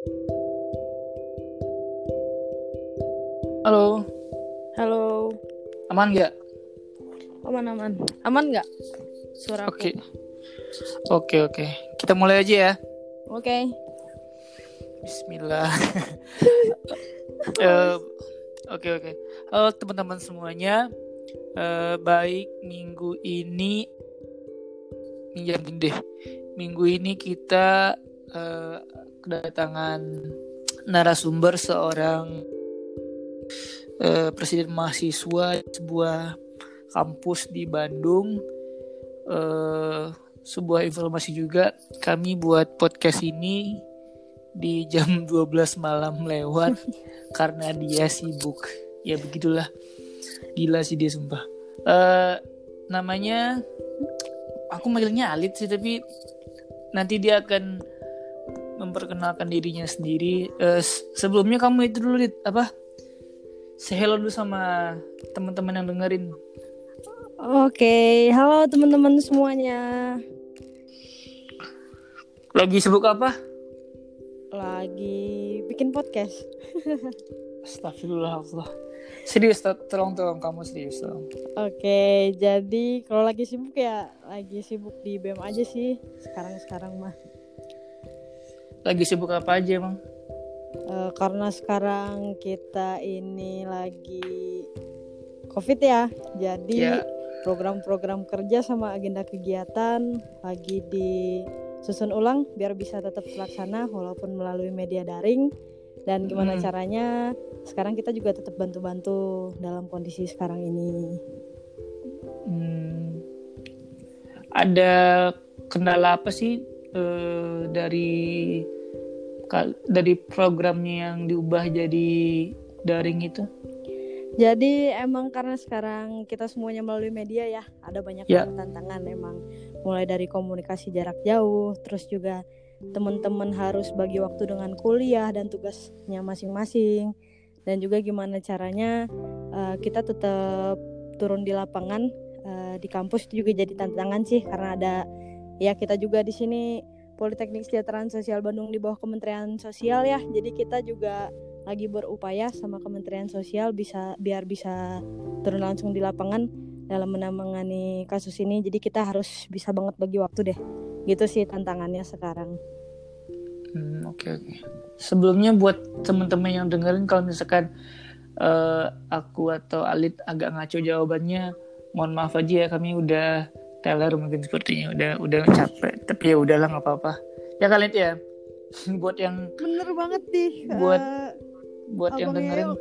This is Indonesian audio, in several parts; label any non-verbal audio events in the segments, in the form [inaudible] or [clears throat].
Halo, Halo, aman nggak? aman aman, aman nggak? Suara? Oke, oke, oke. Kita mulai aja ya. Oke. Bismillah. [laughs] Eh, Oke, oke. Halo teman-teman semuanya. Eh, baik minggu ini, minjam deh. Minggu ini kita eh, kedatangan narasumber seorang eh, presiden mahasiswa sebuah kampus di Bandung. Eh, sebuah informasi juga kami buat podcast ini di jam [laughs] 12 malam lewat [laughs] karena dia sibuk. Ya begitulah. Gila sih dia sumpah. Eh namanya aku manggilnya Alit sih tapi nanti dia akan memperkenalkan dirinya sendiri. S- sebelumnya kamu itu dulu Dit, apa? Say hello dulu sama teman-teman yang dengerin. Oke, halo teman-teman semuanya. Lagi sibuk apa? Lagi bikin podcast. [laughs] Astagfirullah Allah. Serius, to- tolong tolong kamu serius tolong. Oke, jadi kalau lagi sibuk ya lagi sibuk di BEM aja sih sekarang-sekarang mah. Lagi sibuk apa aja emang? Eh, karena sekarang kita ini lagi COVID ya, jadi Ya. program-program kerja sama agenda kegiatan lagi disusun ulang biar bisa tetap terlaksana walaupun melalui media daring dan gimana Hmm. caranya sekarang kita juga tetap bantu-bantu dalam kondisi sekarang ini. Hmm, ada kendala apa sih eh, dari dari programnya yang diubah jadi daring itu? Jadi emang karena sekarang kita semuanya melalui media ya, ada banyak Ya. banget tantangan emang mulai dari komunikasi jarak jauh, terus juga teman-teman harus bagi waktu dengan kuliah dan tugasnya masing-masing, dan juga gimana caranya eh, kita tetap turun di lapangan eh, di kampus itu juga jadi tantangan sih karena ada ya kita juga di sini Politeknik Kesejahteraan Sosial Bandung di bawah Kementerian Sosial ya, jadi kita juga lagi berupaya sama Kementerian Sosial bisa biar bisa turun langsung di lapangan dalam menangani kasus ini. Jadi kita harus bisa banget bagi waktu deh. Gitu sih tantangannya sekarang. Hmm, oke oke. Sebelumnya buat teman-teman yang dengerin kalau misalkan eh, aku atau Alit agak ngaco jawabannya, mohon maaf aja ya kami udah teler mungkin sepertinya udah udah capek. Tapi ya udahlah nggak apa-apa. Ya kalian ya. [laughs] buat yang Bener banget nih. Buat- eh, buat yang dengerin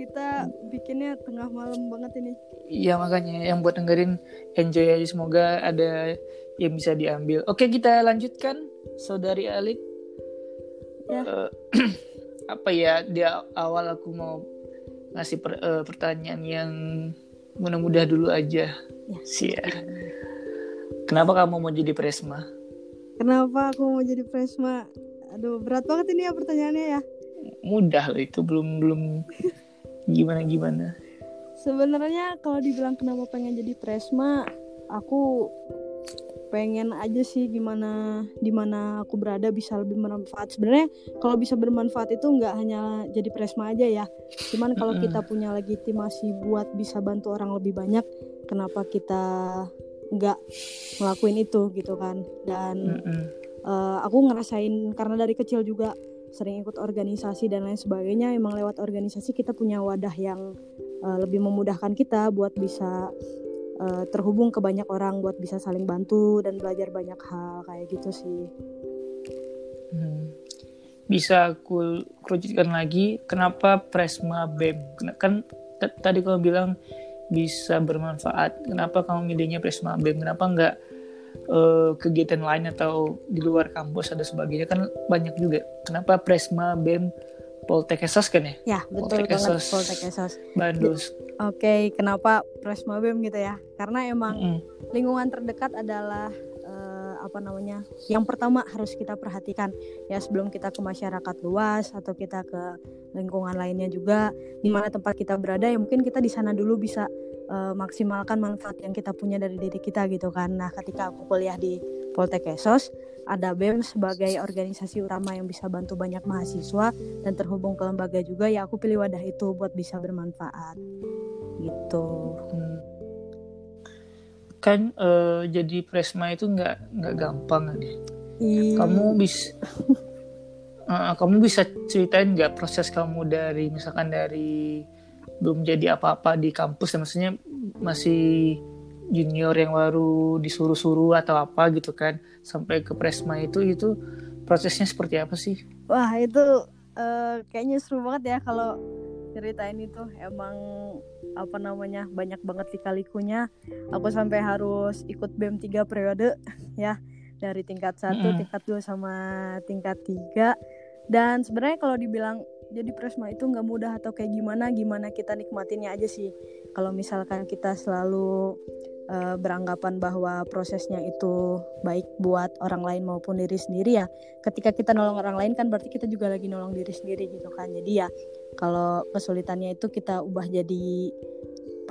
kita bikinnya tengah malam banget ini. Iya makanya yang buat dengerin enjoy aja semoga ada yang bisa diambil. Oke kita lanjutkan saudari Alit. Ya. Eh, [clears throat] apa ya di awal aku mau ngasih per- eh, pertanyaan yang mudah-mudah dulu aja. Ya. Sia. Kenapa kamu mau jadi presma? Kenapa aku mau jadi presma? Aduh berat banget ini ya pertanyaannya ya. Mudah loh itu belum belum gimana gimana. Sebenarnya kalau dibilang kenapa pengen jadi presma, aku pengen aja sih gimana di mana aku berada bisa lebih bermanfaat. Sebenarnya kalau bisa bermanfaat itu nggak hanya jadi presma aja ya. Cuman kalau kita punya legitimasi buat bisa bantu orang lebih banyak, kenapa kita nggak ngelakuin itu gitu kan? Dan eh, aku ngerasain karena dari kecil juga sering ikut organisasi dan lain sebagainya emang lewat organisasi kita punya wadah yang eh, lebih memudahkan kita buat bisa eh, terhubung ke banyak orang buat bisa saling bantu dan belajar banyak hal kayak gitu sih Hmm. Bisa aku kerucutkan lagi, kenapa Presma BEM? Kan tadi kamu bilang bisa bermanfaat. Kenapa kamu milihnya Presma BEM? Kenapa nggak eh, kegiatan lain atau di luar kampus ada sebagainya? Kan banyak juga. Kenapa Presma BEM Poltek Esos kan ya? ya betul Poltek banget Esos. Poltek Esos Bandus. Oke kenapa Presma BEM gitu ya? Karena emang Mm-mm. lingkungan terdekat adalah eh, apa namanya yang pertama harus kita perhatikan. Ya sebelum kita ke masyarakat luas atau kita ke lingkungan lainnya juga di mana tempat kita berada ya mungkin kita di sana dulu bisa eh, maksimalkan manfaat yang kita punya dari diri kita gitu kan. Nah ketika aku kuliah di Poltek Esos ada BEM sebagai organisasi utama yang bisa bantu banyak mahasiswa dan terhubung ke lembaga juga ya aku pilih wadah itu buat bisa bermanfaat. Gitu. Hmm. kan uh, jadi presma itu nggak nggak gampang kan ya kamu bisa [laughs] uh, kamu bisa ceritain nggak proses kamu dari misalkan dari belum jadi apa-apa di kampus ya maksudnya masih junior yang baru disuruh-suruh atau apa gitu kan sampai ke presma itu itu prosesnya seperti apa sih? Wah itu uh, kayaknya seru banget ya kalau ceritain itu emang apa namanya banyak banget lika-likunya aku sampai harus ikut BEM 3 periode [laughs] ya dari tingkat satu, mm. tingkat dua sama tingkat tiga dan sebenarnya kalau dibilang jadi presma itu nggak mudah atau kayak gimana gimana kita nikmatinnya aja sih kalau misalkan kita selalu uh, beranggapan bahwa prosesnya itu baik buat orang lain maupun diri sendiri ya. Ketika kita nolong orang lain kan berarti kita juga lagi nolong diri sendiri gitu kan. Jadi ya kalau kesulitannya itu kita ubah jadi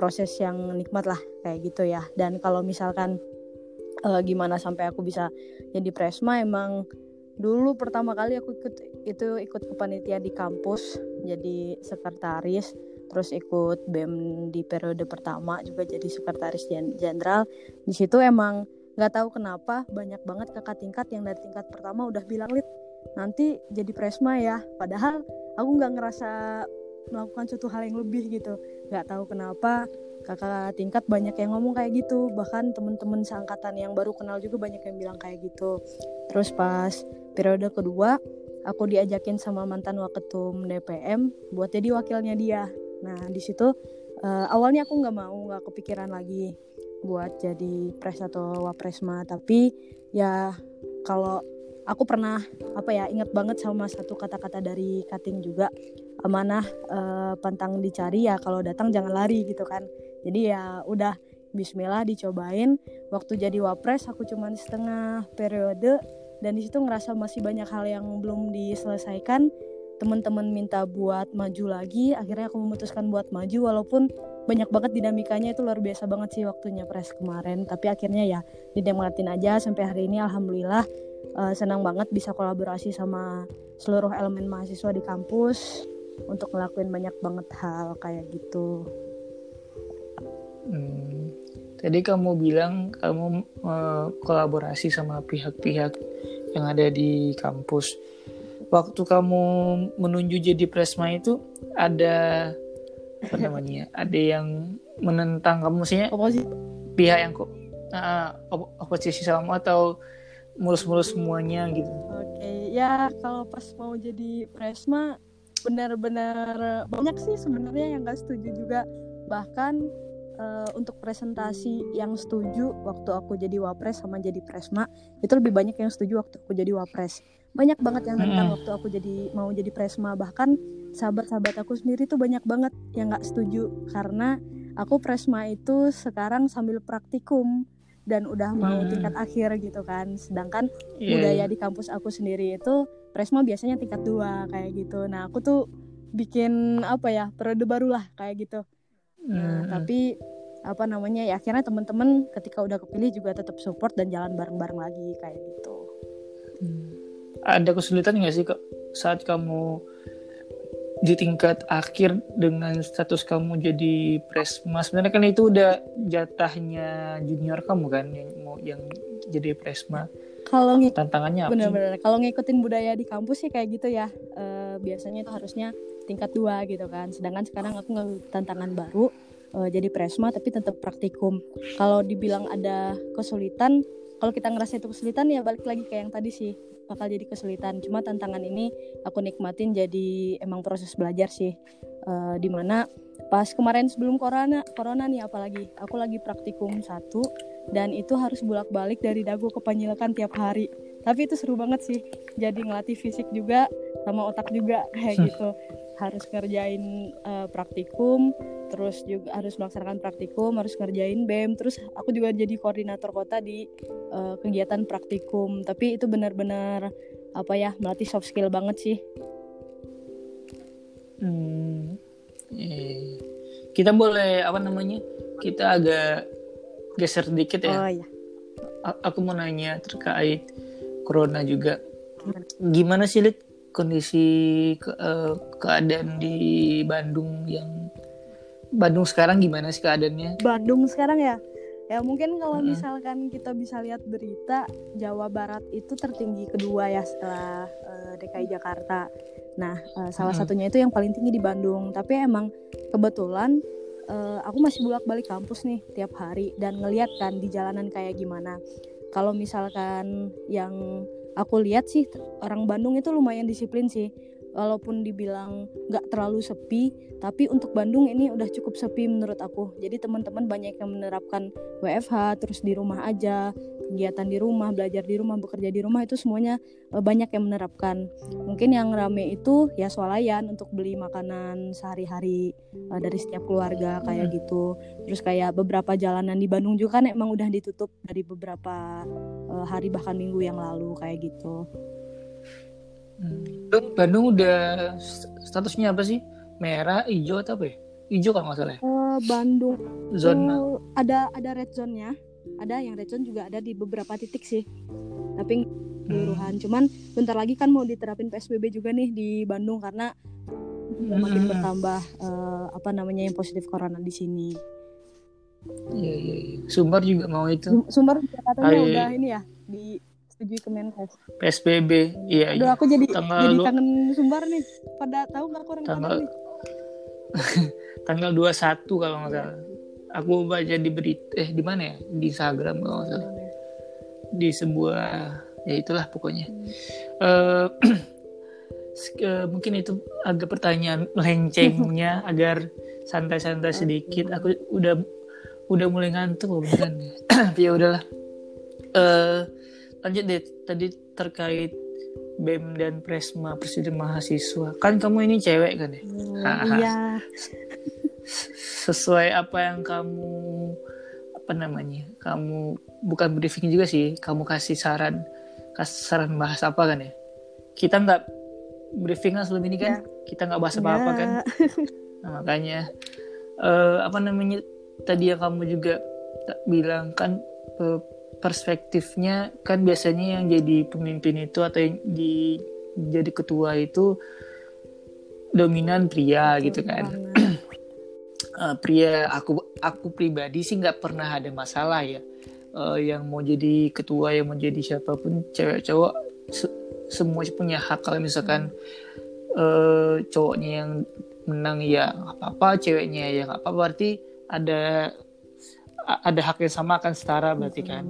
proses yang nikmat lah kayak gitu ya. Dan kalau misalkan uh, gimana sampai aku bisa jadi presma emang dulu pertama kali aku ikut itu ikut kepanitiaan di kampus jadi sekretaris terus ikut BEM di periode pertama juga jadi sekretaris jenderal. Di situ emang nggak tahu kenapa banyak banget kakak tingkat yang dari tingkat pertama udah bilang lid nanti jadi presma ya. Padahal aku nggak ngerasa melakukan suatu hal yang lebih gitu. Nggak tahu kenapa kakak tingkat banyak yang ngomong kayak gitu. Bahkan temen-temen seangkatan yang baru kenal juga banyak yang bilang kayak gitu. Terus pas periode kedua aku diajakin sama mantan waketum DPM buat jadi wakilnya dia nah di situ uh, awalnya aku nggak mau nggak kepikiran lagi buat jadi pres atau wapresma tapi ya kalau aku pernah apa ya ingat banget sama satu kata-kata dari Kating juga. Amanah uh, pantang dicari ya kalau datang jangan lari gitu kan. Jadi ya udah Bismillah dicobain. Waktu jadi wapres aku cuma setengah periode. Dan di situ ngerasa masih banyak hal yang belum diselesaikan teman-teman minta buat maju lagi akhirnya aku memutuskan buat maju walaupun banyak banget dinamikanya itu luar biasa banget sih waktunya pres kemarin tapi akhirnya ya dinikmatin aja sampai hari ini alhamdulillah uh, senang banget bisa kolaborasi sama seluruh elemen mahasiswa di kampus untuk ngelakuin banyak banget hal kayak gitu Hmm, tadi kamu bilang kamu uh, kolaborasi sama pihak-pihak yang ada di kampus. Waktu kamu menuju jadi presma itu ada apa namanya? ada yang menentang kamu maksudnya oposisi pihak yang kok uh, op oposisi sama atau mulus-mulus semuanya gitu. Oke, okay. ya kalau pas mau jadi presma benar-benar banyak sih sebenarnya yang gak setuju juga bahkan uh, untuk presentasi yang setuju waktu aku jadi wapres sama jadi presma itu lebih banyak yang setuju waktu aku jadi wapres banyak banget yang tentang hmm. waktu aku jadi mau jadi presma bahkan sahabat-sahabat aku sendiri tuh banyak banget yang nggak setuju karena aku presma itu sekarang sambil praktikum dan udah mau hmm. tingkat akhir gitu kan sedangkan yeah. budaya di kampus aku sendiri itu presma biasanya tingkat dua kayak gitu nah aku tuh bikin apa ya periode baru lah kayak gitu Nah, hmm. tapi apa namanya ya akhirnya teman-teman ketika udah kepilih juga tetap support dan jalan bareng-bareng lagi kayak gitu. Ada kesulitan nggak sih kok saat kamu di tingkat akhir dengan status kamu jadi presma? Sebenarnya kan itu udah jatahnya junior kamu kan yang mau yang jadi presma. Kalau tantangannya apa bener-bener. Kalau ngikutin budaya di kampus sih kayak gitu ya. E, biasanya itu harusnya tingkat dua gitu kan. Sedangkan sekarang aku nggak tantangan baru uh, jadi presma tapi tetap praktikum. Kalau dibilang ada kesulitan kalau kita ngerasa itu kesulitan ya balik lagi kayak yang tadi sih bakal jadi kesulitan. Cuma tantangan ini aku nikmatin jadi emang proses belajar sih. Uh, di mana pas kemarin sebelum corona corona nih apalagi aku lagi praktikum satu dan itu harus bolak balik dari dagu ke penyilekan tiap hari. Tapi itu seru banget sih jadi ngelatih fisik juga sama otak juga kayak [laughs] gitu harus ngerjain uh, praktikum terus juga harus melaksanakan praktikum harus ngerjain BEM terus aku juga jadi koordinator kota di uh, kegiatan praktikum tapi itu benar-benar apa ya melatih soft skill banget sih hmm, eh. kita boleh apa namanya kita agak geser sedikit ya oh, iya. aku mau nanya terkait corona juga. Gimana sih Lid kondisi ke, uh, keadaan di Bandung yang Bandung sekarang gimana sih keadaannya? Bandung sekarang ya? Ya mungkin kalau hmm. misalkan kita bisa lihat berita Jawa Barat itu tertinggi kedua ya setelah uh, DKI Jakarta. Nah, uh, salah hmm. satunya itu yang paling tinggi di Bandung. Tapi emang kebetulan uh, aku masih bolak-balik kampus nih tiap hari dan ngeliat kan di jalanan kayak gimana. Kalau misalkan yang aku lihat sih orang Bandung itu lumayan disiplin sih walaupun dibilang nggak terlalu sepi tapi untuk Bandung ini udah cukup sepi menurut aku. Jadi teman-teman banyak yang menerapkan WFH terus di rumah aja kegiatan di rumah belajar di rumah bekerja di rumah itu semuanya uh, banyak yang menerapkan. Mungkin yang rame itu ya swalayan untuk beli makanan sehari-hari uh, dari setiap keluarga kayak gitu. Terus kayak beberapa jalanan di Bandung juga kan emang udah ditutup dari beberapa uh, hari bahkan minggu yang lalu kayak gitu Bandung, Bandung udah statusnya apa sih? Merah, hijau atau apa ya? Hijau kalau nggak salah. Uh, Bandung. Zona. Uh, ada ada red zone-nya. Ada yang red zone juga ada di beberapa titik sih. Tapi keseluruhan. Hmm. Cuman bentar lagi kan mau diterapin PSBB juga nih di Bandung karena hmm. makin bertambah uh, apa namanya yang positif corona di sini. Iya iya. iya. Sumber juga mau itu. Sumber katanya udah ini ya di setuju Kemenkes. PSBB, iya. Aduh, iya. aku jadi tanggal jadi kangen Sumbar nih. Pada tahu nggak aku orang tanggal [laughs] tanggal 21 kalau nggak salah. Aku baca di berita eh di mana ya? Di Instagram kalau nggak salah. Di sebuah ya itulah pokoknya. Hmm. [clears throat] Uh, mungkin itu agak pertanyaan lencengnya [laughs] agar santai-santai sedikit. Aku udah udah mulai ngantuk beneran. [clears throat] ya udahlah. Uh, lanjut deh tadi terkait BEM dan Presma Presiden Mahasiswa. Kan kamu ini cewek kan ya? Oh, iya. [laughs] Sesuai apa yang kamu apa namanya kamu bukan briefing juga sih kamu kasih saran kasih saran bahas apa kan ya? Kita nggak briefing kan sebelum ini kan? Ya. kita nggak bahas apa apa ya. kan? [laughs] Nah, makanya uh, apa namanya tadi yang kamu juga bilang kan uh, perspektifnya kan biasanya yang jadi pemimpin itu atau yang di jadi ketua itu dominan pria Betul gitu kan. Uh, [clears throat] pria aku aku pribadi sih nggak pernah ada masalah ya. Uh, yang mau jadi ketua yang mau jadi siapa pun cewek cowok se semua punya hak. Kalau misalkan uh, cowoknya yang menang ya apa apa ceweknya ya apa apa berarti ada ada hak yang sama akan setara berarti kan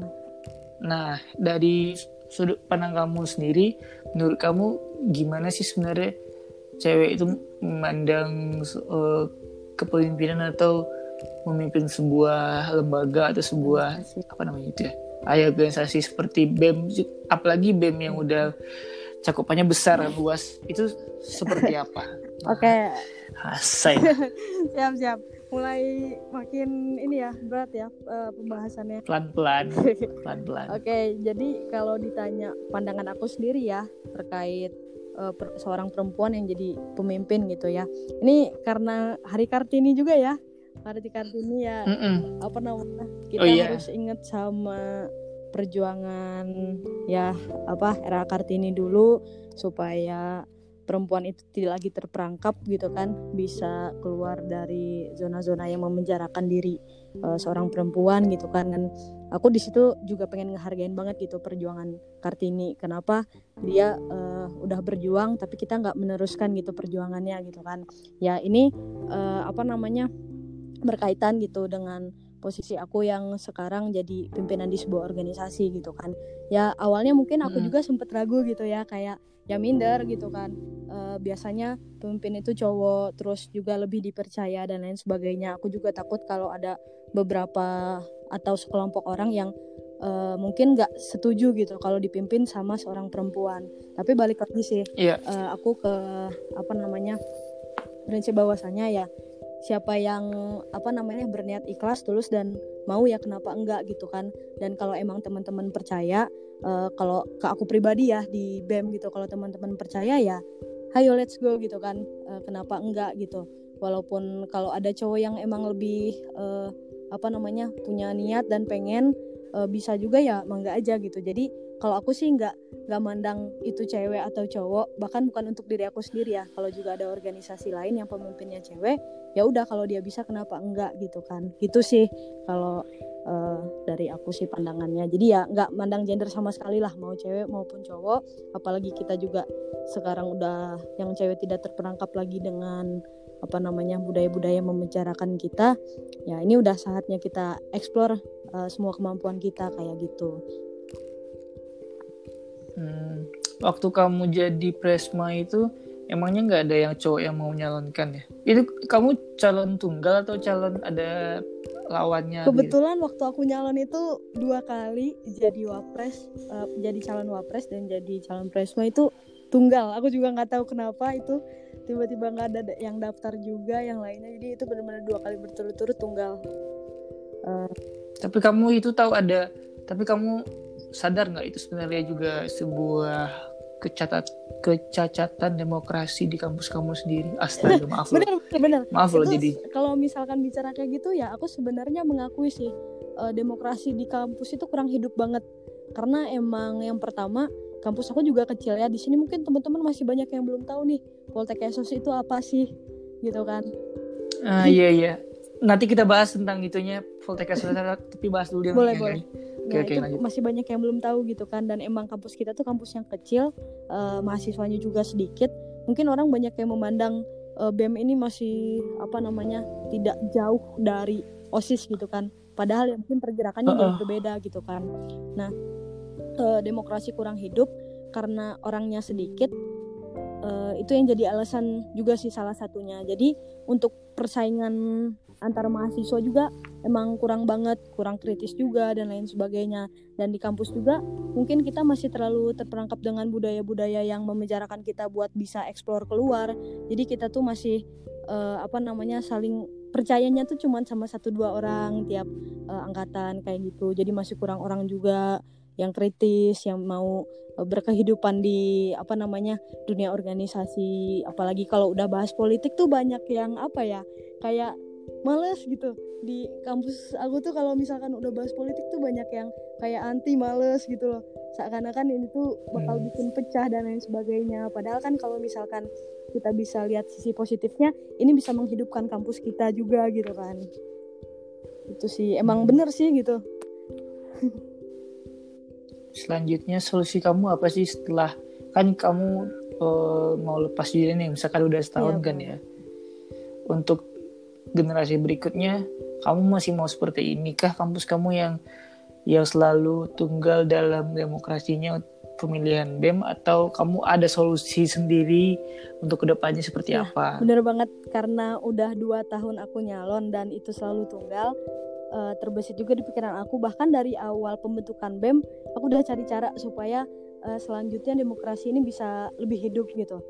Nah, dari sudut pandang kamu sendiri, menurut kamu gimana sih sebenarnya cewek itu memandang uh, kepemimpinan atau memimpin sebuah lembaga atau sebuah apa namanya itu ya? Ayah organisasi seperti BEM, apalagi BEM yang udah cakupannya besar luas, itu seperti apa? [laughs] Oke. Okay. [laughs] siap siap mulai makin ini ya berat ya uh, pembahasannya pelan-pelan [laughs] pelan-pelan oke okay, jadi kalau ditanya pandangan aku sendiri ya terkait uh, per seorang perempuan yang jadi pemimpin gitu ya ini karena hari kartini juga ya hari kartini ya mm -mm. apa namanya kita oh, iya. harus ingat sama perjuangan ya apa era kartini dulu supaya perempuan itu tidak lagi terperangkap gitu kan bisa keluar dari zona-zona yang memenjarakan diri uh, seorang perempuan gitu kan. Dan aku di situ juga pengen ngehargain banget gitu perjuangan Kartini. Kenapa? Dia uh, udah berjuang tapi kita nggak meneruskan gitu perjuangannya gitu kan. Ya ini uh, apa namanya berkaitan gitu dengan posisi aku yang sekarang jadi pimpinan di sebuah organisasi gitu kan ya awalnya mungkin aku hmm. juga sempet ragu gitu ya kayak ya minder gitu kan uh, biasanya pemimpin itu cowok terus juga lebih dipercaya dan lain sebagainya aku juga takut kalau ada beberapa atau sekelompok orang yang uh, mungkin nggak setuju gitu kalau dipimpin sama seorang perempuan tapi balik lagi sih yeah. Iya. uh, aku ke apa namanya prinsip bahwasanya ya siapa yang apa namanya berniat ikhlas tulus dan mau ya kenapa enggak gitu kan. Dan kalau emang teman-teman percaya uh, kalau ke aku pribadi ya di BEM gitu kalau teman-teman percaya ya ayo let's go gitu kan. Uh, kenapa enggak gitu. Walaupun kalau ada cowok yang emang lebih uh, apa namanya punya niat dan pengen uh, bisa juga ya mangga aja gitu. Jadi kalau aku sih nggak nggak mandang itu cewek atau cowok. Bahkan bukan untuk diri aku sendiri ya. Kalau juga ada organisasi lain yang pemimpinnya cewek ya udah kalau dia bisa kenapa enggak gitu kan. Gitu sih kalau uh, dari aku sih pandangannya. Jadi ya nggak mandang gender sama sekali lah mau cewek maupun cowok. Apalagi kita juga sekarang udah yang cewek tidak terperangkap lagi dengan apa namanya budaya-budaya membicarakan kita ya ini udah saatnya kita explore uh, semua kemampuan kita kayak gitu. Hmm, waktu kamu jadi presma itu emangnya nggak ada yang cowok yang mau nyalonkan ya? Itu kamu calon tunggal atau calon ada lawannya? Kebetulan gitu? waktu aku nyalon itu dua kali jadi wapres, uh, jadi calon wapres dan jadi calon presma itu tunggal. Aku juga nggak tahu kenapa itu tiba-tiba nggak ada yang daftar juga yang lainnya. Jadi itu benar-benar dua kali berturut-turut tunggal. Uh, tapi kamu itu tahu ada, tapi kamu sadar nggak itu sebenarnya juga sebuah kecatat kecacatan demokrasi di kampus kamu sendiri. Astaga maaf loh. Bener maaf loh jadi kalau misalkan bicara kayak gitu ya aku sebenarnya mengakui sih uh, demokrasi di kampus itu kurang hidup banget. Karena emang yang pertama kampus aku juga kecil ya. Di sini mungkin teman-teman masih banyak yang belum tahu nih Poltek Esos itu apa sih? Gitu kan. Ah iya iya. Nanti kita bahas tentang itunya. Poltek Esos tapi bahas dulu dia boleh boleh Nah okay, itu lanjut. masih banyak yang belum tahu gitu kan dan emang kampus kita tuh kampus yang kecil, uh, mahasiswanya juga sedikit. Mungkin orang banyak yang memandang uh, BEM ini masih apa namanya tidak jauh dari osis gitu kan. Padahal ya mungkin pergerakannya uh -uh. berbeda gitu kan. Nah uh, demokrasi kurang hidup karena orangnya sedikit. Uh, itu yang jadi alasan juga sih salah satunya. Jadi untuk persaingan antar mahasiswa juga emang kurang banget, kurang kritis juga dan lain sebagainya. Dan di kampus juga mungkin kita masih terlalu terperangkap dengan budaya-budaya yang memenjarakan kita buat bisa eksplor keluar. Jadi kita tuh masih uh, apa namanya saling percayanya tuh cuma sama satu dua orang tiap uh, angkatan kayak gitu. Jadi masih kurang orang juga yang kritis, yang mau uh, berkehidupan di apa namanya dunia organisasi. Apalagi kalau udah bahas politik tuh banyak yang apa ya kayak males gitu. Di kampus aku tuh kalau misalkan udah bahas politik tuh banyak yang kayak anti males gitu loh. Seakan-akan ini tuh bakal hmm. bikin pecah dan lain sebagainya. Padahal kan kalau misalkan kita bisa lihat sisi positifnya ini bisa menghidupkan kampus kita juga gitu kan. Itu sih emang bener sih gitu [laughs] selanjutnya solusi kamu apa sih setelah kan kamu uh, mau lepas diri nih misalkan udah setahun ya, kan ya. Untuk generasi berikutnya kamu masih mau seperti ini kah? Kampus kamu yang yang selalu tunggal dalam demokrasinya pemilihan BEM atau kamu ada solusi sendiri untuk ke depannya seperti ya, apa? Bener banget karena udah dua tahun aku nyalon dan itu selalu tunggal uh, terbesit juga di pikiran aku bahkan dari awal pembentukan BEM aku udah cari cara supaya uh, selanjutnya demokrasi ini bisa lebih hidup gitu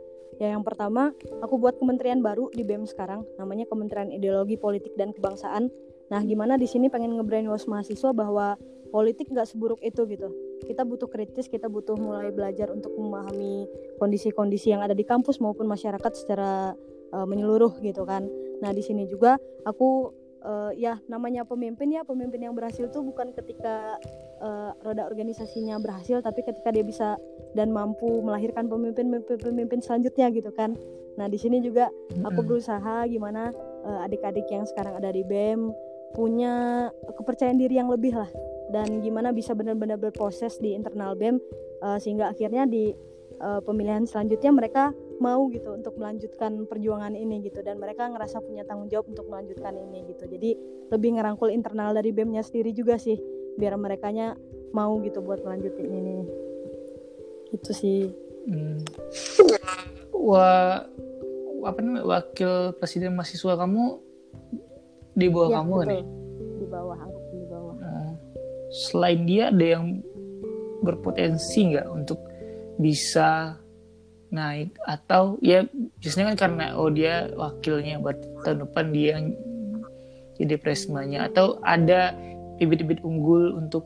Ya yang pertama, aku buat kementerian baru di BEM sekarang, namanya Kementerian Ideologi Politik dan Kebangsaan. Nah, gimana di sini pengen ngebrainwash mahasiswa bahwa politik nggak seburuk itu gitu. Kita butuh kritis, kita butuh mulai belajar untuk memahami kondisi-kondisi yang ada di kampus maupun masyarakat secara uh, menyeluruh gitu kan. Nah, di sini juga aku uh, ya namanya pemimpin ya pemimpin yang berhasil tuh bukan ketika uh, roda organisasinya berhasil tapi ketika dia bisa dan mampu melahirkan pemimpin-pemimpin selanjutnya gitu kan. Nah di sini juga aku berusaha gimana uh, adik-adik yang sekarang ada di BEM punya kepercayaan diri yang lebih lah. Dan gimana bisa benar-benar berproses di internal BEM uh, sehingga akhirnya di uh, pemilihan selanjutnya mereka mau gitu untuk melanjutkan perjuangan ini gitu. Dan mereka ngerasa punya tanggung jawab untuk melanjutkan ini gitu. Jadi lebih ngerangkul internal dari BEM-nya sendiri juga sih biar mereka mau gitu buat melanjutin ini. Itu sih. Hmm. wah apa namanya wakil presiden mahasiswa kamu di bawah ya, kamu betul. nih? Di bawah aku di bawah. Nah, selain dia ada yang berpotensi nggak untuk bisa naik atau ya biasanya kan karena oh dia wakilnya buat tahun depan dia yang jadi presmanya. Atau ada bibit-bibit unggul untuk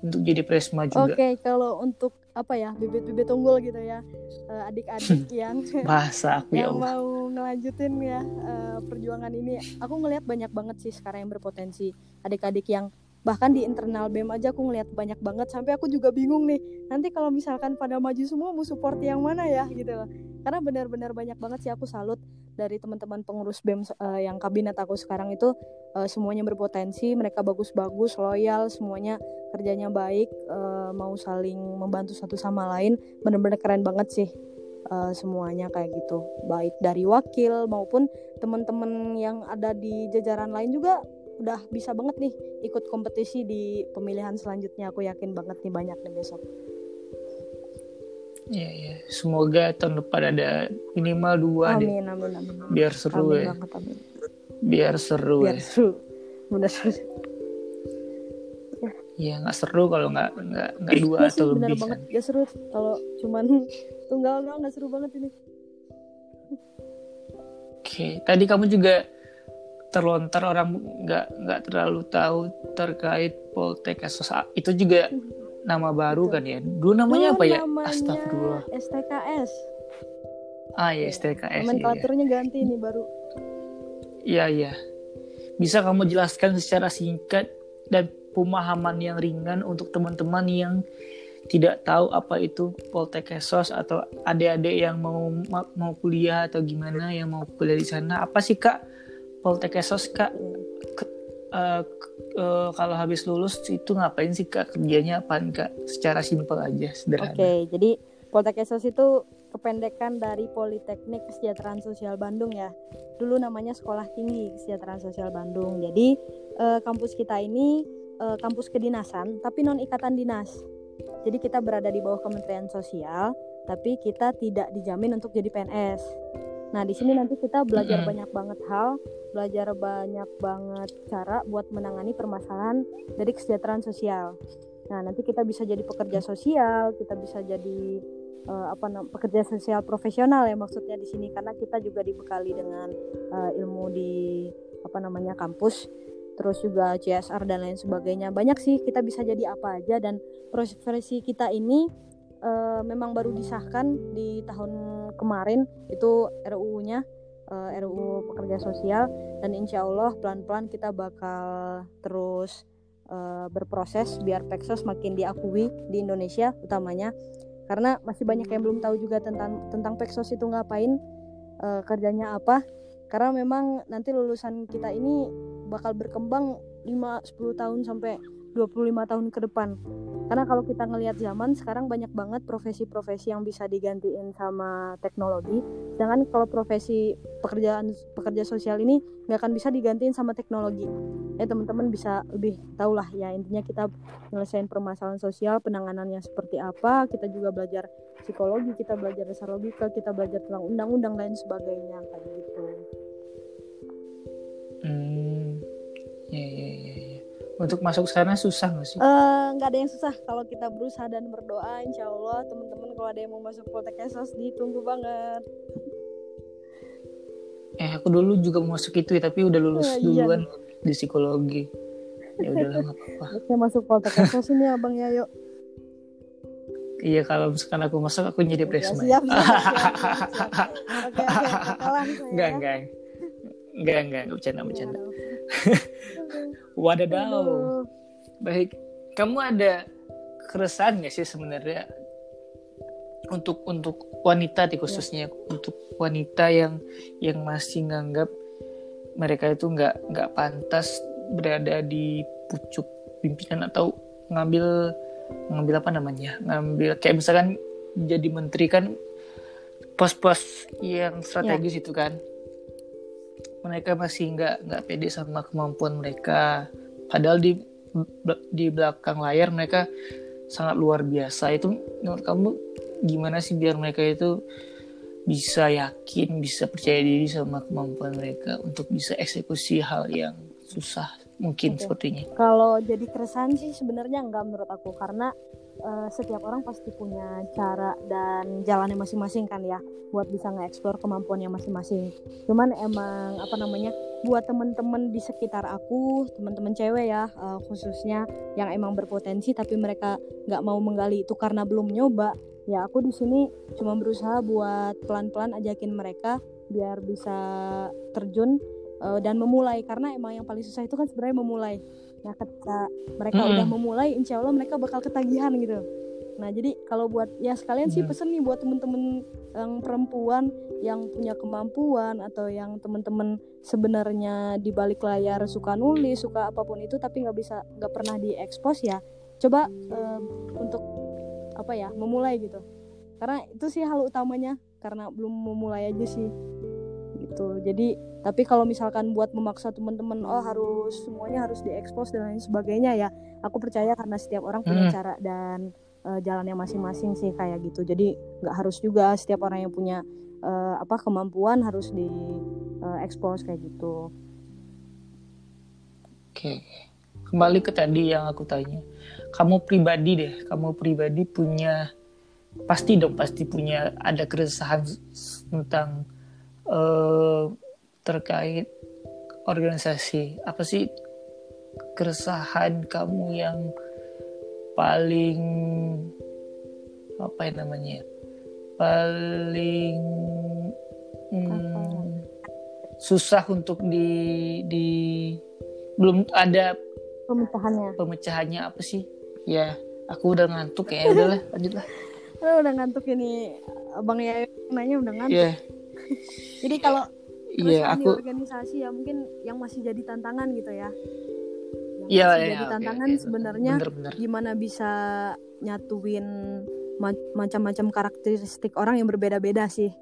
untuk jadi presma juga. Oke, okay, kalau untuk apa ya bibit-bibit unggul gitu ya eh, adik-adik yang [laughs] bahasa aku ya yang ya mau ngelanjutin ya uh, perjuangan ini, aku ngelihat banyak banget sih sekarang yang berpotensi. Adik-adik yang bahkan di internal BEM aja aku ngeliat banyak banget sampai aku juga bingung nih nanti kalau misalkan pada maju semua mau support yang mana ya gitu loh. Karena benar-benar banyak banget sih aku salut dari teman-teman pengurus BEM uh, yang kabinet aku sekarang itu uh, semuanya berpotensi mereka bagus-bagus loyal semuanya kerjanya baik uh, mau saling membantu satu sama lain benar-benar keren banget sih uh, semuanya kayak gitu. Baik dari wakil maupun teman-teman yang ada di jajaran lain juga udah bisa banget nih ikut kompetisi di pemilihan selanjutnya aku yakin banget nih banyak nih besok Iya, ya. Semoga tahun depan ada minimal dua amin, deh. Amin, amin, amin. Biar seru amin ya. Banget, amin. Biar seru Biar ya. seru. Bener seru. Iya, nggak seru kalau nggak nggak nggak dua Iya atau sih, bener lebih banget. kan. Gak seru kalau cuman [laughs] tunggal doang gak seru banget ini. Oke, tadi kamu juga terlontar orang nggak nggak terlalu tahu terkait Poltek. Itu juga nama baru Betul. kan ya? Dulu namanya Dulu apa ya? namanya Astagfirullah. STKS. Ah ya STKS. Iya, Nomenklaturnya ganti nih baru. iya. iya. Bisa kamu jelaskan secara singkat dan pemahaman yang ringan untuk teman-teman yang tidak tahu apa itu Poltek Esos atau adik-adik yang mau mau kuliah atau gimana yang mau kuliah di sana apa sih kak Poltek Esos kak Ke- ke- eh, kalau habis lulus itu ngapain sih kak kerjanya apaan kak secara simpel aja Oke, sederhana jadi Poltek Esos itu kependekan dari Politeknik Kesejahteraan Sosial Bandung ya. Dulu namanya Sekolah Tinggi Kesejahteraan Sosial Bandung. Jadi eh, kampus kita ini eh, kampus kedinasan tapi non ikatan dinas. Jadi kita berada di bawah Kementerian Sosial, tapi kita tidak dijamin untuk jadi PNS. Nah, di sini nanti kita belajar banyak banget hal, belajar banyak banget cara buat menangani permasalahan dari kesejahteraan sosial. Nah, nanti kita bisa jadi pekerja sosial, kita bisa jadi eh, apa pekerja sosial profesional ya maksudnya di sini karena kita juga dibekali dengan eh, ilmu di apa namanya kampus terus juga CSR dan lain sebagainya banyak sih kita bisa jadi apa aja dan profesi kita ini eh, memang baru disahkan di tahun kemarin itu RUU-nya eh, RUU pekerja sosial dan insya Allah pelan-pelan kita bakal terus eh, berproses biar Pexos makin diakui di Indonesia utamanya. Karena masih banyak yang belum tahu juga tentang tentang Pexos itu ngapain eh, kerjanya apa. Karena memang nanti lulusan kita ini bakal berkembang 5 10 tahun sampai 25 tahun ke depan. Karena kalau kita ngelihat zaman sekarang banyak banget profesi-profesi yang bisa digantiin sama teknologi. Sedangkan kalau profesi pekerjaan pekerja sosial ini nggak akan bisa digantiin sama teknologi. Ya teman-teman bisa lebih tahu lah ya intinya kita nyelesain permasalahan sosial, penanganannya seperti apa. Kita juga belajar psikologi, kita belajar dasar logika, kita belajar tentang undang-undang dan sebagainya kayak gitu. Hmm, ya, ya. Untuk masuk sana susah nggak sih? Eh, nggak ada yang susah kalau kita berusaha dan berdoa insya Allah teman-teman kalau ada yang mau masuk Poltek Esos ditunggu banget Eh, aku dulu juga mau masuk itu ya, tapi udah lulus Eh, iya duluan di psikologi. Ya udahlah nggak apa-apa. Masuk Poltek Esos ini abang ya yuk Iya kalau misalkan aku masuk aku jadi Ya, presma. siap, siap, siap, siap, siap. Oke oke ya. enggak. Enggak, enggak, enggak bercanda, bercanda. Wadaw. Aduh. Baik, kamu ada keresahan nggak sih sebenarnya untuk untuk wanita di khususnya untuk wanita yang yang masih nganggap mereka itu nggak nggak pantas berada di pucuk pimpinan atau ngambil ngambil apa namanya? Ngambil kayak misalkan jadi menteri kan pos-pos yang strategis itu kan mereka masih nggak nggak pede sama kemampuan mereka. Padahal di di belakang layar mereka sangat luar biasa. Itu menurut kamu gimana sih biar mereka itu bisa yakin bisa percaya diri sama kemampuan mereka untuk bisa eksekusi hal yang susah mungkin Oke. sepertinya? Kalau jadi keresahan sih sebenarnya enggak menurut aku. Karena eh, setiap orang pasti punya cara dan jalannya masing-masing kan ya buat bisa nge-explore kemampuannya masing-masing. Cuman emang apa namanya buat temen-temen di sekitar aku, teman-teman cewek ya eh, khususnya yang emang berpotensi tapi mereka nggak mau menggali itu karena belum nyoba. Ya aku di sini cuma berusaha buat pelan-pelan ajakin mereka biar bisa terjun eh, dan memulai karena emang yang paling susah itu kan sebenarnya memulai nah ketika mereka Mm-mm. udah memulai insya Allah mereka bakal ketagihan gitu nah jadi kalau buat ya sekalian sih Hmm. pesen nih buat temen-temen yang perempuan yang punya kemampuan atau yang temen-temen sebenarnya di balik layar suka nulis suka apa pun itu tapi nggak bisa nggak pernah diekspos ya coba eh, untuk apa ya memulai gitu karena itu sih hal utamanya karena belum memulai aja sih gitu jadi tapi kalau misalkan buat memaksa teman-teman oh harus semuanya harus diekspos dan lain sebagainya ya aku percaya karena setiap orang punya Hmm. cara dan eh, jalannya masing-masing sih kayak gitu jadi nggak harus juga setiap orang yang punya eh, apa kemampuan harus diekspos kayak gitu Oke. Kembali ke tadi yang aku tanya. Kamu pribadi deh, kamu pribadi punya pasti dong pasti punya ada keresahan tentang eh, terkait organisasi. Apa sih keresahan kamu yang paling apa ya namanya? Paling hmm, susah untuk di di belum ada pemecahannya pemecahannya apa sih? Ya, aku udah ngantuk ya. Udahlah, lanjutlah. [laughs] Udah ngantuk ini abang ya nanya udah ngantuk Iya, [laughs] jadi kalau iya keresahan di aku organisasi ya mungkin yang masih jadi tantangan gitu ya yang Iya, masih iya, jadi oke, tantangan oke. sebenarnya gimana bisa nyatuin ma- macam-macam karakteristik orang yang berbeda-beda sih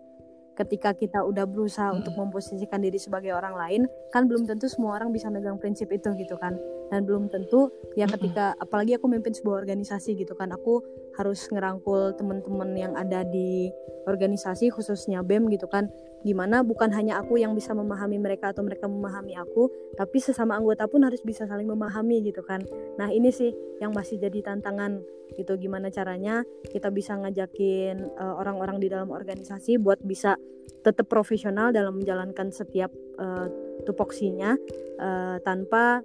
ketika kita udah berusaha Hmm. untuk memposisikan diri sebagai orang lain kan belum tentu semua orang bisa megang prinsip itu gitu kan dan belum tentu ya Mm-mm. ketika apalagi aku memimpin sebuah organisasi gitu kan aku harus ngerangkul teman-teman yang ada di organisasi khususnya BEM gitu kan. Gimana bukan hanya aku yang bisa memahami mereka atau mereka memahami aku tapi sesama anggota pun harus bisa saling memahami gitu kan. Nah ini sih yang masih jadi tantangan gitu gimana caranya kita bisa ngajakin eh, orang-orang di dalam organisasi buat bisa tetap profesional dalam menjalankan setiap eh, tupoksinya eh, tanpa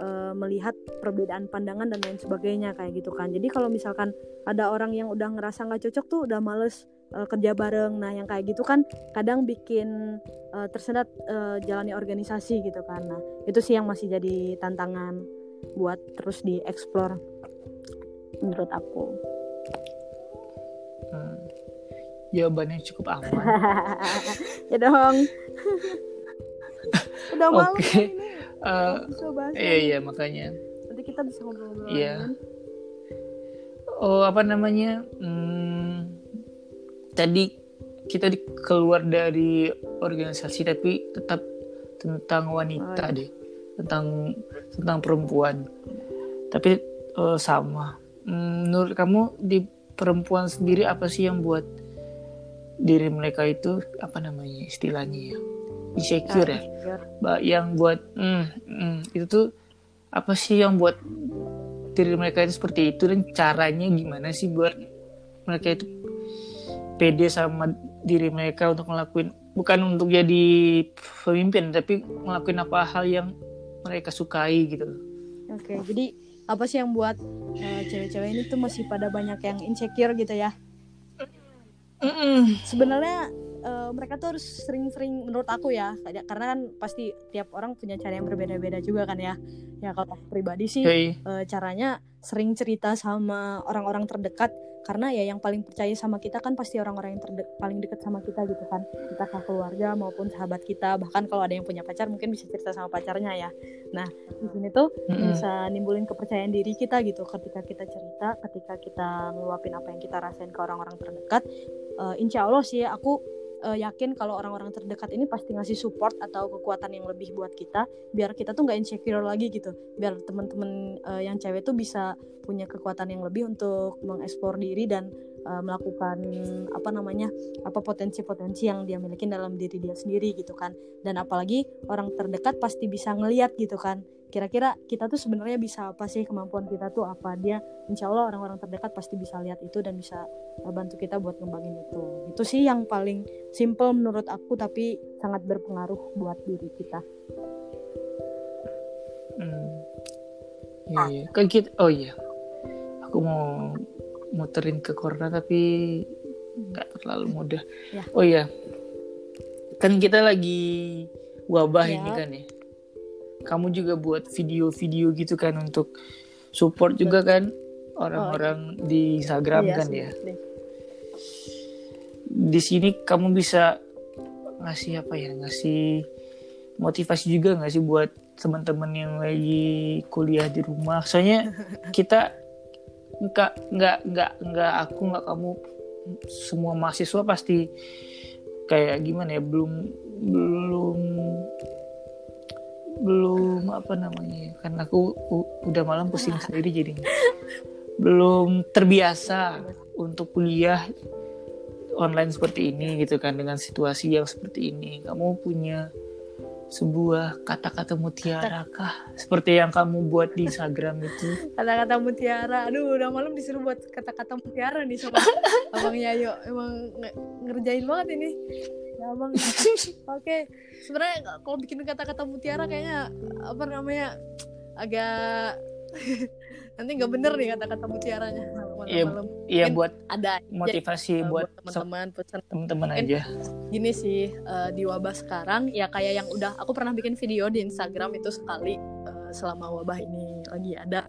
eh, melihat perbedaan pandangan dan lain sebagainya kayak gitu kan jadi kalau misalkan ada orang yang udah ngerasa nggak cocok tuh udah males eh, kerja bareng nah yang kayak gitu kan kadang bikin eh, tersendat eh, jalannya organisasi gitu kan nah itu sih yang masih jadi tantangan buat terus dieksplor menurut aku Hmm. Jawabannya cukup aman. [laughs] ya dong [laughs] udah malam Oke. kan ini Eh, iya lagi. iya makanya. nanti kita bisa ngobrol-ngobrol Iya. Oh apa namanya? Hmm, tadi kita di, keluar dari organisasi tapi tetap tentang wanita Oh, iya. deh, tentang tentang perempuan. Tapi eh, sama. Hmm, menurut kamu di perempuan sendiri apa sih yang buat diri mereka itu apa namanya istilahnya ya? Insecure ya? insecure. Yang buat hmm, hmm, itu tuh apa sih yang buat diri mereka itu seperti itu dan caranya gimana sih buat mereka itu pede sama diri mereka untuk ngelakuin bukan untuk jadi pemimpin tapi ngelakuin apa hal yang mereka sukai gitu. Oke, jadi apa sih yang buat eh, cewek-cewek ini tuh masih pada banyak yang insecure gitu ya? Mm-mm. Sebenarnya eh, mereka tuh harus sering-sering menurut aku ya, karena kan pasti tiap orang punya cara yang berbeda-beda juga kan ya. Ya kalau aku pribadi sih Yoi. eh, caranya sering cerita sama orang-orang terdekat karena ya yang paling percaya sama kita kan pasti orang-orang yang terde- paling dekat sama kita gitu kan entah ke keluarga maupun sahabat kita bahkan kalau ada yang punya pacar mungkin bisa cerita sama pacarnya ya nah di sini tuh Mm-mm. bisa nimbulin kepercayaan diri kita gitu ketika kita cerita ketika kita ngeluapin apa yang kita rasain ke orang-orang terdekat Eh, insya Allah sih aku eh, yakin kalau orang-orang terdekat ini pasti ngasih support atau kekuatan yang lebih buat kita biar kita tuh nggak insecure lagi gitu. Biar teman-teman eh, yang cewek tuh bisa punya kekuatan yang lebih untuk mengeksplor diri dan eh, melakukan apa namanya apa potensi-potensi yang dia miliki dalam diri dia sendiri gitu kan. Dan apalagi orang terdekat pasti bisa ngeliat gitu kan kira-kira kita tuh sebenarnya bisa apa sih kemampuan kita tuh apa dia insya Allah orang-orang terdekat pasti bisa lihat itu dan bisa eh, bantu kita buat ngembangin itu itu sih yang paling simple menurut aku tapi sangat berpengaruh buat diri kita Hmm. Iya, iya. Kan kita, oh iya. Aku mau muterin ke corona tapi nggak terlalu mudah. Ya. Oh iya. Kan kita lagi wabah Ya. ini kan ya. Kamu juga buat video-video gitu kan untuk support juga kan orang-orang oh, di Instagram iya, kan ya. Di sini kamu bisa ngasih apa ya? Ngasih motivasi juga nggak sih buat teman-teman yang lagi kuliah di rumah? Soalnya [laughs] kita nggak nggak nggak nggak aku nggak kamu semua mahasiswa pasti kayak gimana ya? Belum belum belum apa namanya karena aku udah malam pusing sendiri jadi belum terbiasa untuk kuliah online seperti ini gitu kan dengan situasi yang seperti ini. Kamu punya sebuah kata-kata mutiara kah? Seperti yang kamu buat di Instagram itu. [laughs] Kata-kata mutiara. Aduh udah malam disuruh buat kata-kata mutiara nih sama [laughs] abang Yayo emang ngerjain banget ini. ya abang [laughs] oke sebenarnya kalau bikin kata-kata mutiara kayaknya apa namanya agak [laughs] nanti nggak bener nih kata-kata mutiaranya. Iya iya buat ada motivasi aja, buat teman-teman teman-teman aja. gini sih uh, di wabah sekarang ya kayak yang udah aku pernah bikin video di Instagram itu sekali uh, selama wabah ini lagi ada.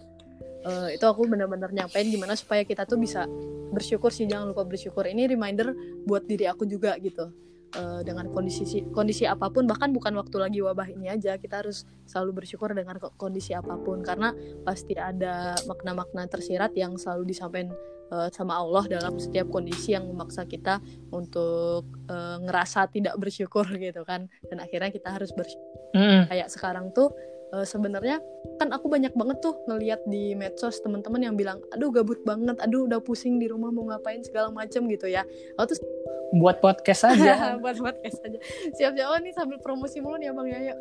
Uh, itu aku benar-benar nyampein gimana supaya kita tuh bisa bersyukur sih jangan lupa bersyukur. Ini reminder buat diri aku juga gitu uh, dengan kondisi kondisi apa pun bahkan bukan waktu lagi wabah ini aja kita harus selalu bersyukur dengan kondisi apa pun. Karena pasti ada makna-makna tersirat yang selalu disampaikan uh, sama Allah dalam setiap kondisi yang memaksa kita untuk uh, ngerasa tidak bersyukur [laughs] gitu kan. Dan akhirnya kita harus bersyukur. Mm. kayak sekarang tuh uh, sebenarnya kan aku banyak banget tuh ngeliat di medsos teman-teman yang bilang aduh gabut banget aduh udah pusing di rumah mau ngapain segala macem gitu ya. Aku tuh buat podcast aja. [laughs] Buat podcast aja. Siap-siap oh nih sambil promosi mulu nih abang Yayo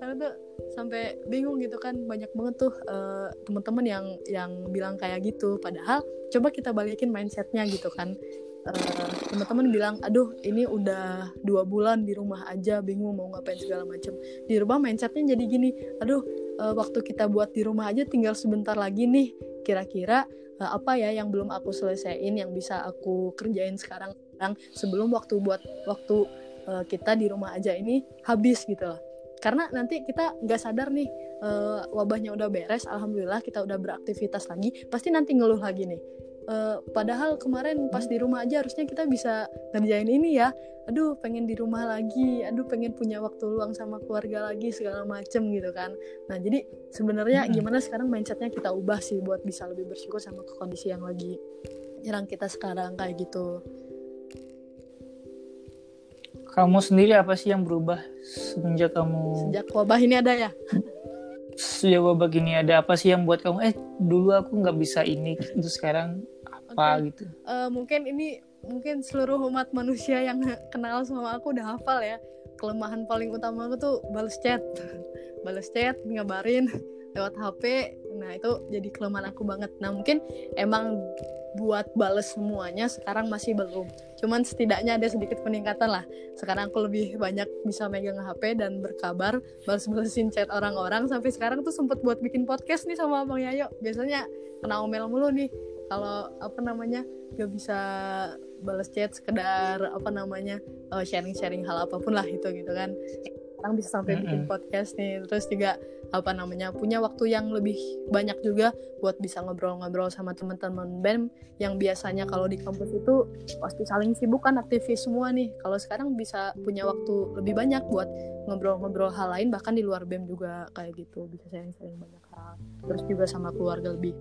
karena tuh sampai bingung gitu kan banyak banget tuh uh, teman-teman yang yang bilang kayak gitu. Padahal coba kita balikin mindsetnya gitu kan uh, teman-teman bilang aduh ini udah dua bulan di rumah aja bingung mau ngapain segala macem. Di rumah mindsetnya jadi gini aduh uh, waktu kita buat di rumah aja tinggal sebentar lagi nih. Kira-kira uh, apa ya yang belum aku selesaiin yang bisa aku kerjain sekarang sebelum waktu buat waktu uh, kita di rumah aja ini habis gitu loh. Karena nanti kita nggak sadar nih uh, wabahnya udah beres alhamdulillah kita udah beraktivitas lagi pasti nanti ngeluh lagi nih uh, padahal kemarin pas di rumah aja harusnya kita bisa ngerjain ini ya. Aduh pengen di rumah lagi. Aduh pengen punya waktu luang sama keluarga lagi segala macem gitu kan. Nah jadi sebenarnya gimana sekarang mindsetnya kita ubah sih buat bisa lebih bersyukur sama kondisi yang lagi nyerang kita sekarang kayak gitu. Kamu sendiri apa sih yang berubah semenjak kamu sejak wabah ini ada ya [laughs] sejak wabah ini ada apa sih yang buat kamu eh dulu aku nggak bisa ini itu sekarang apa okay. gitu? uh, mungkin ini mungkin seluruh umat manusia yang [laughs] kenal sama aku udah hafal ya. Kelemahan paling utama aku tuh balas chat. [laughs] Balas chat ngabarin lewat HP nah itu jadi kelemahan aku banget. Nah mungkin emang buat bales semuanya sekarang masih belum. Cuman setidaknya ada sedikit peningkatan lah. Sekarang aku lebih banyak bisa megang HP dan berkabar balas-balesin chat orang-orang. Sampai sekarang tuh sempet buat bikin podcast nih sama Bang Yayo. Biasanya kena omel mulu nih. Kalau apa namanya gak bisa balas chat sekedar apa namanya eh, sharing-sharing hal apa pun lah itu gitu kan sekarang bisa sampai mm -hmm. bikin podcast nih. Terus juga apa namanya punya waktu yang lebih banyak juga buat bisa ngobrol-ngobrol sama teman-teman BEM yang biasanya kalau di kampus itu pasti saling sibuk kan aktivis semua nih. Kalau sekarang bisa punya waktu lebih banyak buat ngobrol-ngobrol hal lain bahkan di luar BEM juga kayak gitu. Bisa sharing-sharing banyak hal. Terus juga sama keluarga lebih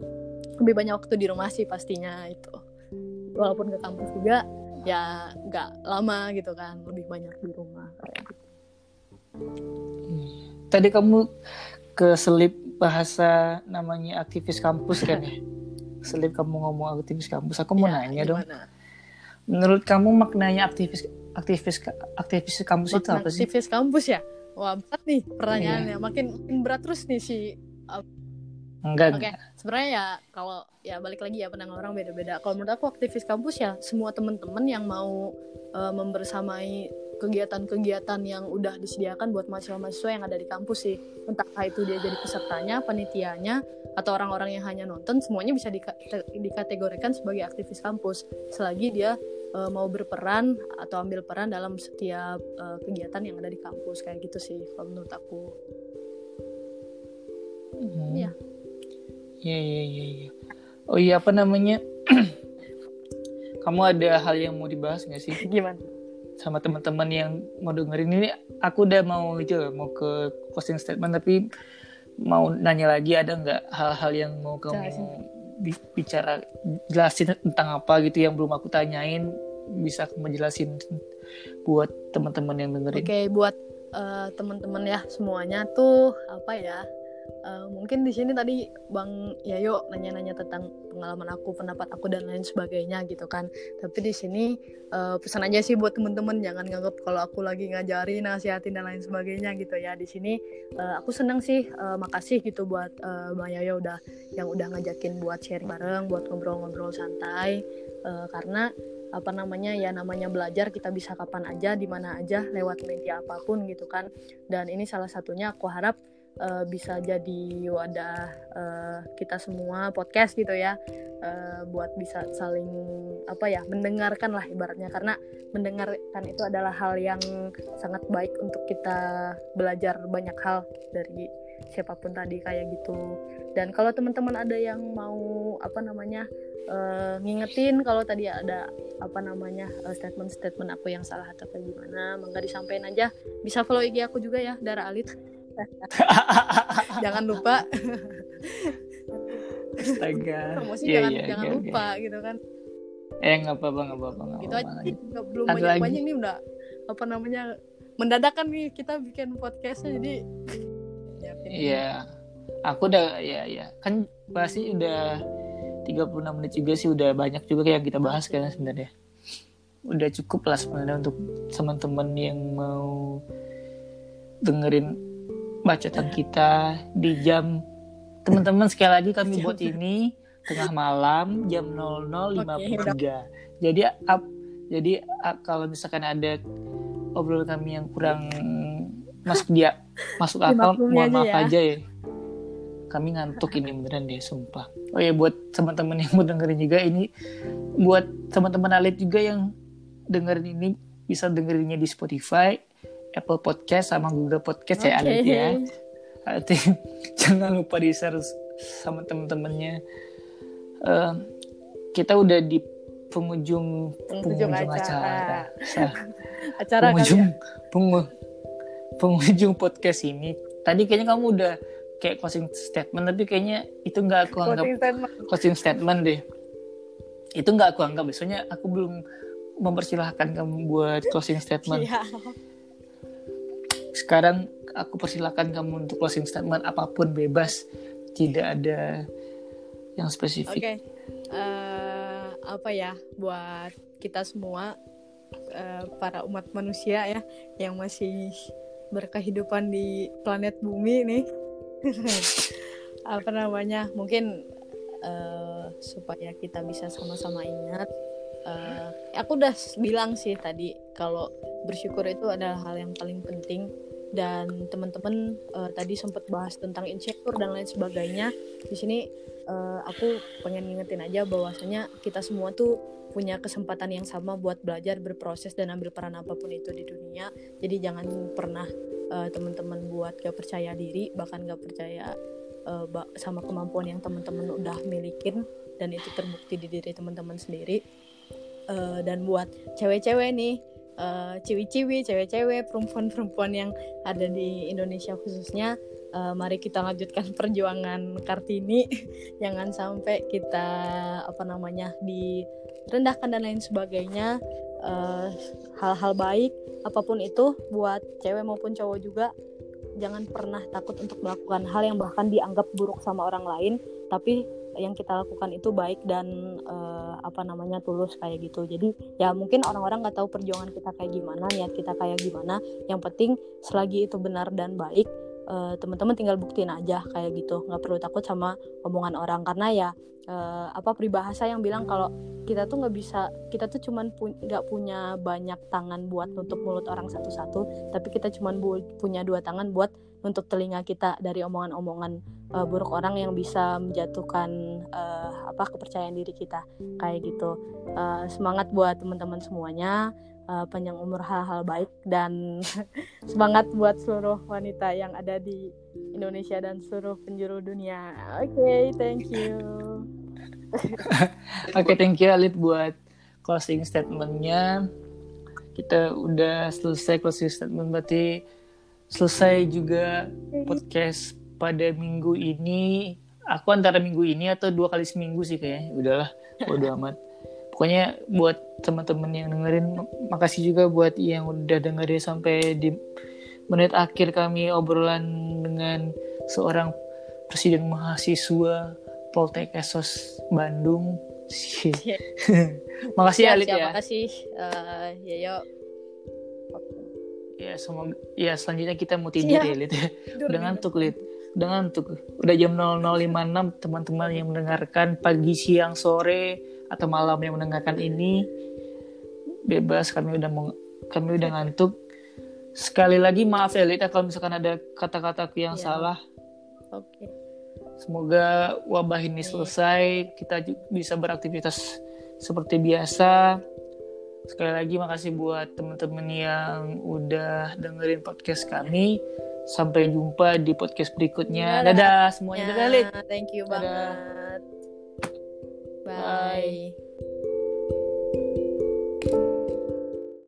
lebih banyak waktu di rumah sih pastinya itu. Walaupun ke kampus juga ya nggak lama gitu kan lebih banyak di rumah Tadi kamu keselip bahasa namanya aktivis kampus kan ya? [laughs] Selip kamu ngomong aktivis kampus. Aku mau ya, nanya gimana? dong. Menurut kamu maknanya aktivis aktivis aktivis kampus Makna itu apa sih? Aktivis kampus ya? Wah berat nih pertanyaannya. Iya. Makin, makin berat terus nih si Enggak. Oke, okay. sebenarnya ya kalau ya balik lagi ya pendengar orang beda-beda. Kalau menurut aku aktivis kampus ya semua teman-teman yang mau uh, membersamai kegiatan-kegiatan yang udah disediakan buat mahasiswa-mahasiswa yang ada di kampus sih entah itu dia jadi pesertanya, panitianya, atau orang-orang yang hanya nonton semuanya bisa dikategorikan sebagai aktivis kampus selagi dia uh, mau berperan atau ambil peran dalam setiap uh, kegiatan yang ada di kampus kayak gitu sih kalau menurut aku Hmm. Iya. Iya iya iya. iya. Oh iya apa namanya? [clears throat] Kamu ada hal yang mau dibahas nggak sih Gimana? Sama teman-teman yang mau dengerin ini? Aku udah mau itu mau ke closing statement tapi mau nanya lagi ada nggak hal-hal yang mau kamu Jelasin. bi- bicara jelasin tentang apa gitu yang belum aku tanyain bisa kamu jelasin buat teman-teman yang dengerin. Oke, buat eh, teman-teman ya semuanya tuh apa ya? Eh, mungkin di sini tadi Bang Yayo nanya-nanya tentang pengalaman aku, pendapat aku dan lain sebagainya gitu kan. Tapi di sini eh, pesan aja sih buat teman-teman jangan nganggap kalau aku lagi ngajarin, nasihatin dan lain sebagainya gitu ya. Di sini eh, aku seneng sih, eh, makasih gitu buat eh, Bang Yayo udah yang udah ngajakin buat sharing bareng, buat ngobrol-ngobrol santai. Eh, karena apa namanya ya namanya belajar kita bisa kapan aja di mana aja lewat media apa pun gitu kan dan ini salah satunya aku harap eh, bisa jadi wadah eh, kita semua podcast gitu ya eh, buat bisa saling apa ya mendengarkan lah ibaratnya. Karena mendengarkan itu adalah hal yang sangat baik untuk kita belajar banyak hal dari siapa pun tadi kayak gitu. Dan kalau teman-teman ada yang mau apa namanya eh, ngingetin kalau tadi ada apa namanya eh, statement-statement aku yang salah atau kayak gimana mangga disampaikan aja. Bisa follow IG aku juga ya Dara Alit [laughs] jangan lupa Astaga. promosi Iya, jangan iya, jangan oke, oke. lupa gitu kan Eh nggak apa-apa nggak apa-apa gitu aja sih. Nggak- belum Ada banyak lagi? banyak nih udah apa namanya mendadakan nih kita bikin podcastnya jadi ya, Iya. Aku udah ya ya kan pasti udah 36 menit juga sih udah banyak juga yang kita bahas kan sebenarnya. Udah cukup lah sebenarnya untuk teman-teman yang mau dengerin bacotan kita di jam teman-teman sekali lagi kami Jam. buat ini tengah malam jam 00.53. Jadi up jadi up, kalau misalkan ada obrolan kami yang kurang masuk dia masuk akal 50-nya mohon aja maaf ya. aja ya kami ngantuk ini beneran deh sumpah oh ya buat teman-teman yang mau dengerin juga ini buat teman-teman alit juga yang dengerin ini bisa dengerinnya di Spotify Apple Podcast sama Google Podcast ya Oke. alit ya Nanti [laughs] jangan lupa di share sama teman-temannya Eh, kita udah di Penghujung penghujung acara. acara, [laughs] acara kali penghujung ya. pengu- penghujung podcast ini tadi kayaknya kamu udah kayak closing statement tapi kayaknya itu nggak aku anggap Closing statement. closing statement deh itu nggak aku anggap biasanya aku belum mempersilahkan kamu buat closing statement Iya. Sekarang aku persilahkan kamu untuk closing statement apa pun bebas tidak ada yang spesifik Eh, apa ya buat kita semua eh, para umat manusia ya yang masih berkehidupan di planet bumi nih, [laughs] apa namanya? Mungkin eh, supaya kita bisa sama-sama ingat. eh, aku udah bilang sih tadi kalau bersyukur itu adalah hal yang paling penting dan teman-teman eh, tadi sempat bahas tentang insecure dan lain sebagainya. Di sini eh, aku pengen ngingetin aja bahwasanya kita semua tuh punya kesempatan yang sama buat belajar, berproses dan ambil peran apa pun itu di dunia. Jadi jangan pernah eh, teman-teman buat gak percaya diri, bahkan gak percaya ba- sama kemampuan yang teman-teman udah milikin dan itu terbukti di diri teman-teman sendiri. Eh, dan buat cewek-cewek nih, eh, ciwi-ciwi, cewek-cewek, perempuan-perempuan yang ada di Indonesia khususnya, eh, mari kita lanjutkan [laughs] perjuangan Kartini. [laughs] Jangan sampai kita apa namanya direndahkan dan lain sebagainya. Eh, hal-hal baik apa pun itu buat cewek maupun cowok juga jangan pernah takut untuk melakukan hal yang bahkan dianggap buruk sama orang lain. Tapi yang kita lakukan itu baik dan eh, apa namanya tulus kayak gitu. Jadi ya mungkin orang-orang nggak tahu perjuangan kita kayak gimana niat kita kayak gimana. Yang penting selagi itu benar dan baik eh, teman-teman tinggal buktiin aja kayak gitu. Nggak perlu takut sama omongan orang. Karena ya eh, apa peribahasa yang bilang kalau kita tuh nggak bisa kita tuh cuman pu- nggak punya banyak tangan buat nutup mulut orang satu-satu. Tapi kita cuman punya dua tangan buat nutup telinga kita dari omongan-omongan eh, buruk orang yang bisa menjatuhkan eh, apa kepercayaan diri kita kayak gitu Eh, semangat buat teman-teman semuanya eh, panjang umur hal-hal baik dan [laughs] semangat buat seluruh wanita yang ada di Indonesia dan seluruh penjuru dunia. Oke, okay, thank you. [laughs] Oke, okay, thank you Alit buat closing statementnya. Kita udah selesai closing statement berarti selesai juga podcast pada minggu ini. Aku antara minggu ini atau dua kali seminggu sih kayaknya. Udahlah, bodo [laughs] amat. Pokoknya buat teman-teman yang dengerin, makasih juga buat yang udah dengerin sampai di menit akhir kami obrolan dengan seorang presiden mahasiswa Poltek Esos Bandung. [laughs] makasih ya, Alit ya. Makasih uh, ya yuk. Ya semoga ya selanjutnya kita mau tidur ya, ya Lit. Udah ngantuk Lit. Udah ngantuk. Udah jam 0056 teman-teman yang mendengarkan pagi, siang, sore atau malam yang mendengarkan ini bebas kami udah mau kami udah ngantuk sekali lagi maaf ya Lita kalau misalkan ada kata-kataku yang ya. salah. Oke. Okay. Semoga wabah ini selesai, kita bisa beraktivitas seperti biasa. Sekali lagi makasih buat teman-teman yang udah dengerin podcast kami. Sampai jumpa di podcast berikutnya. Dadah, Dadah semuanya. Ya, Dadah, Thank you Dadah. banget. Bye. Bye.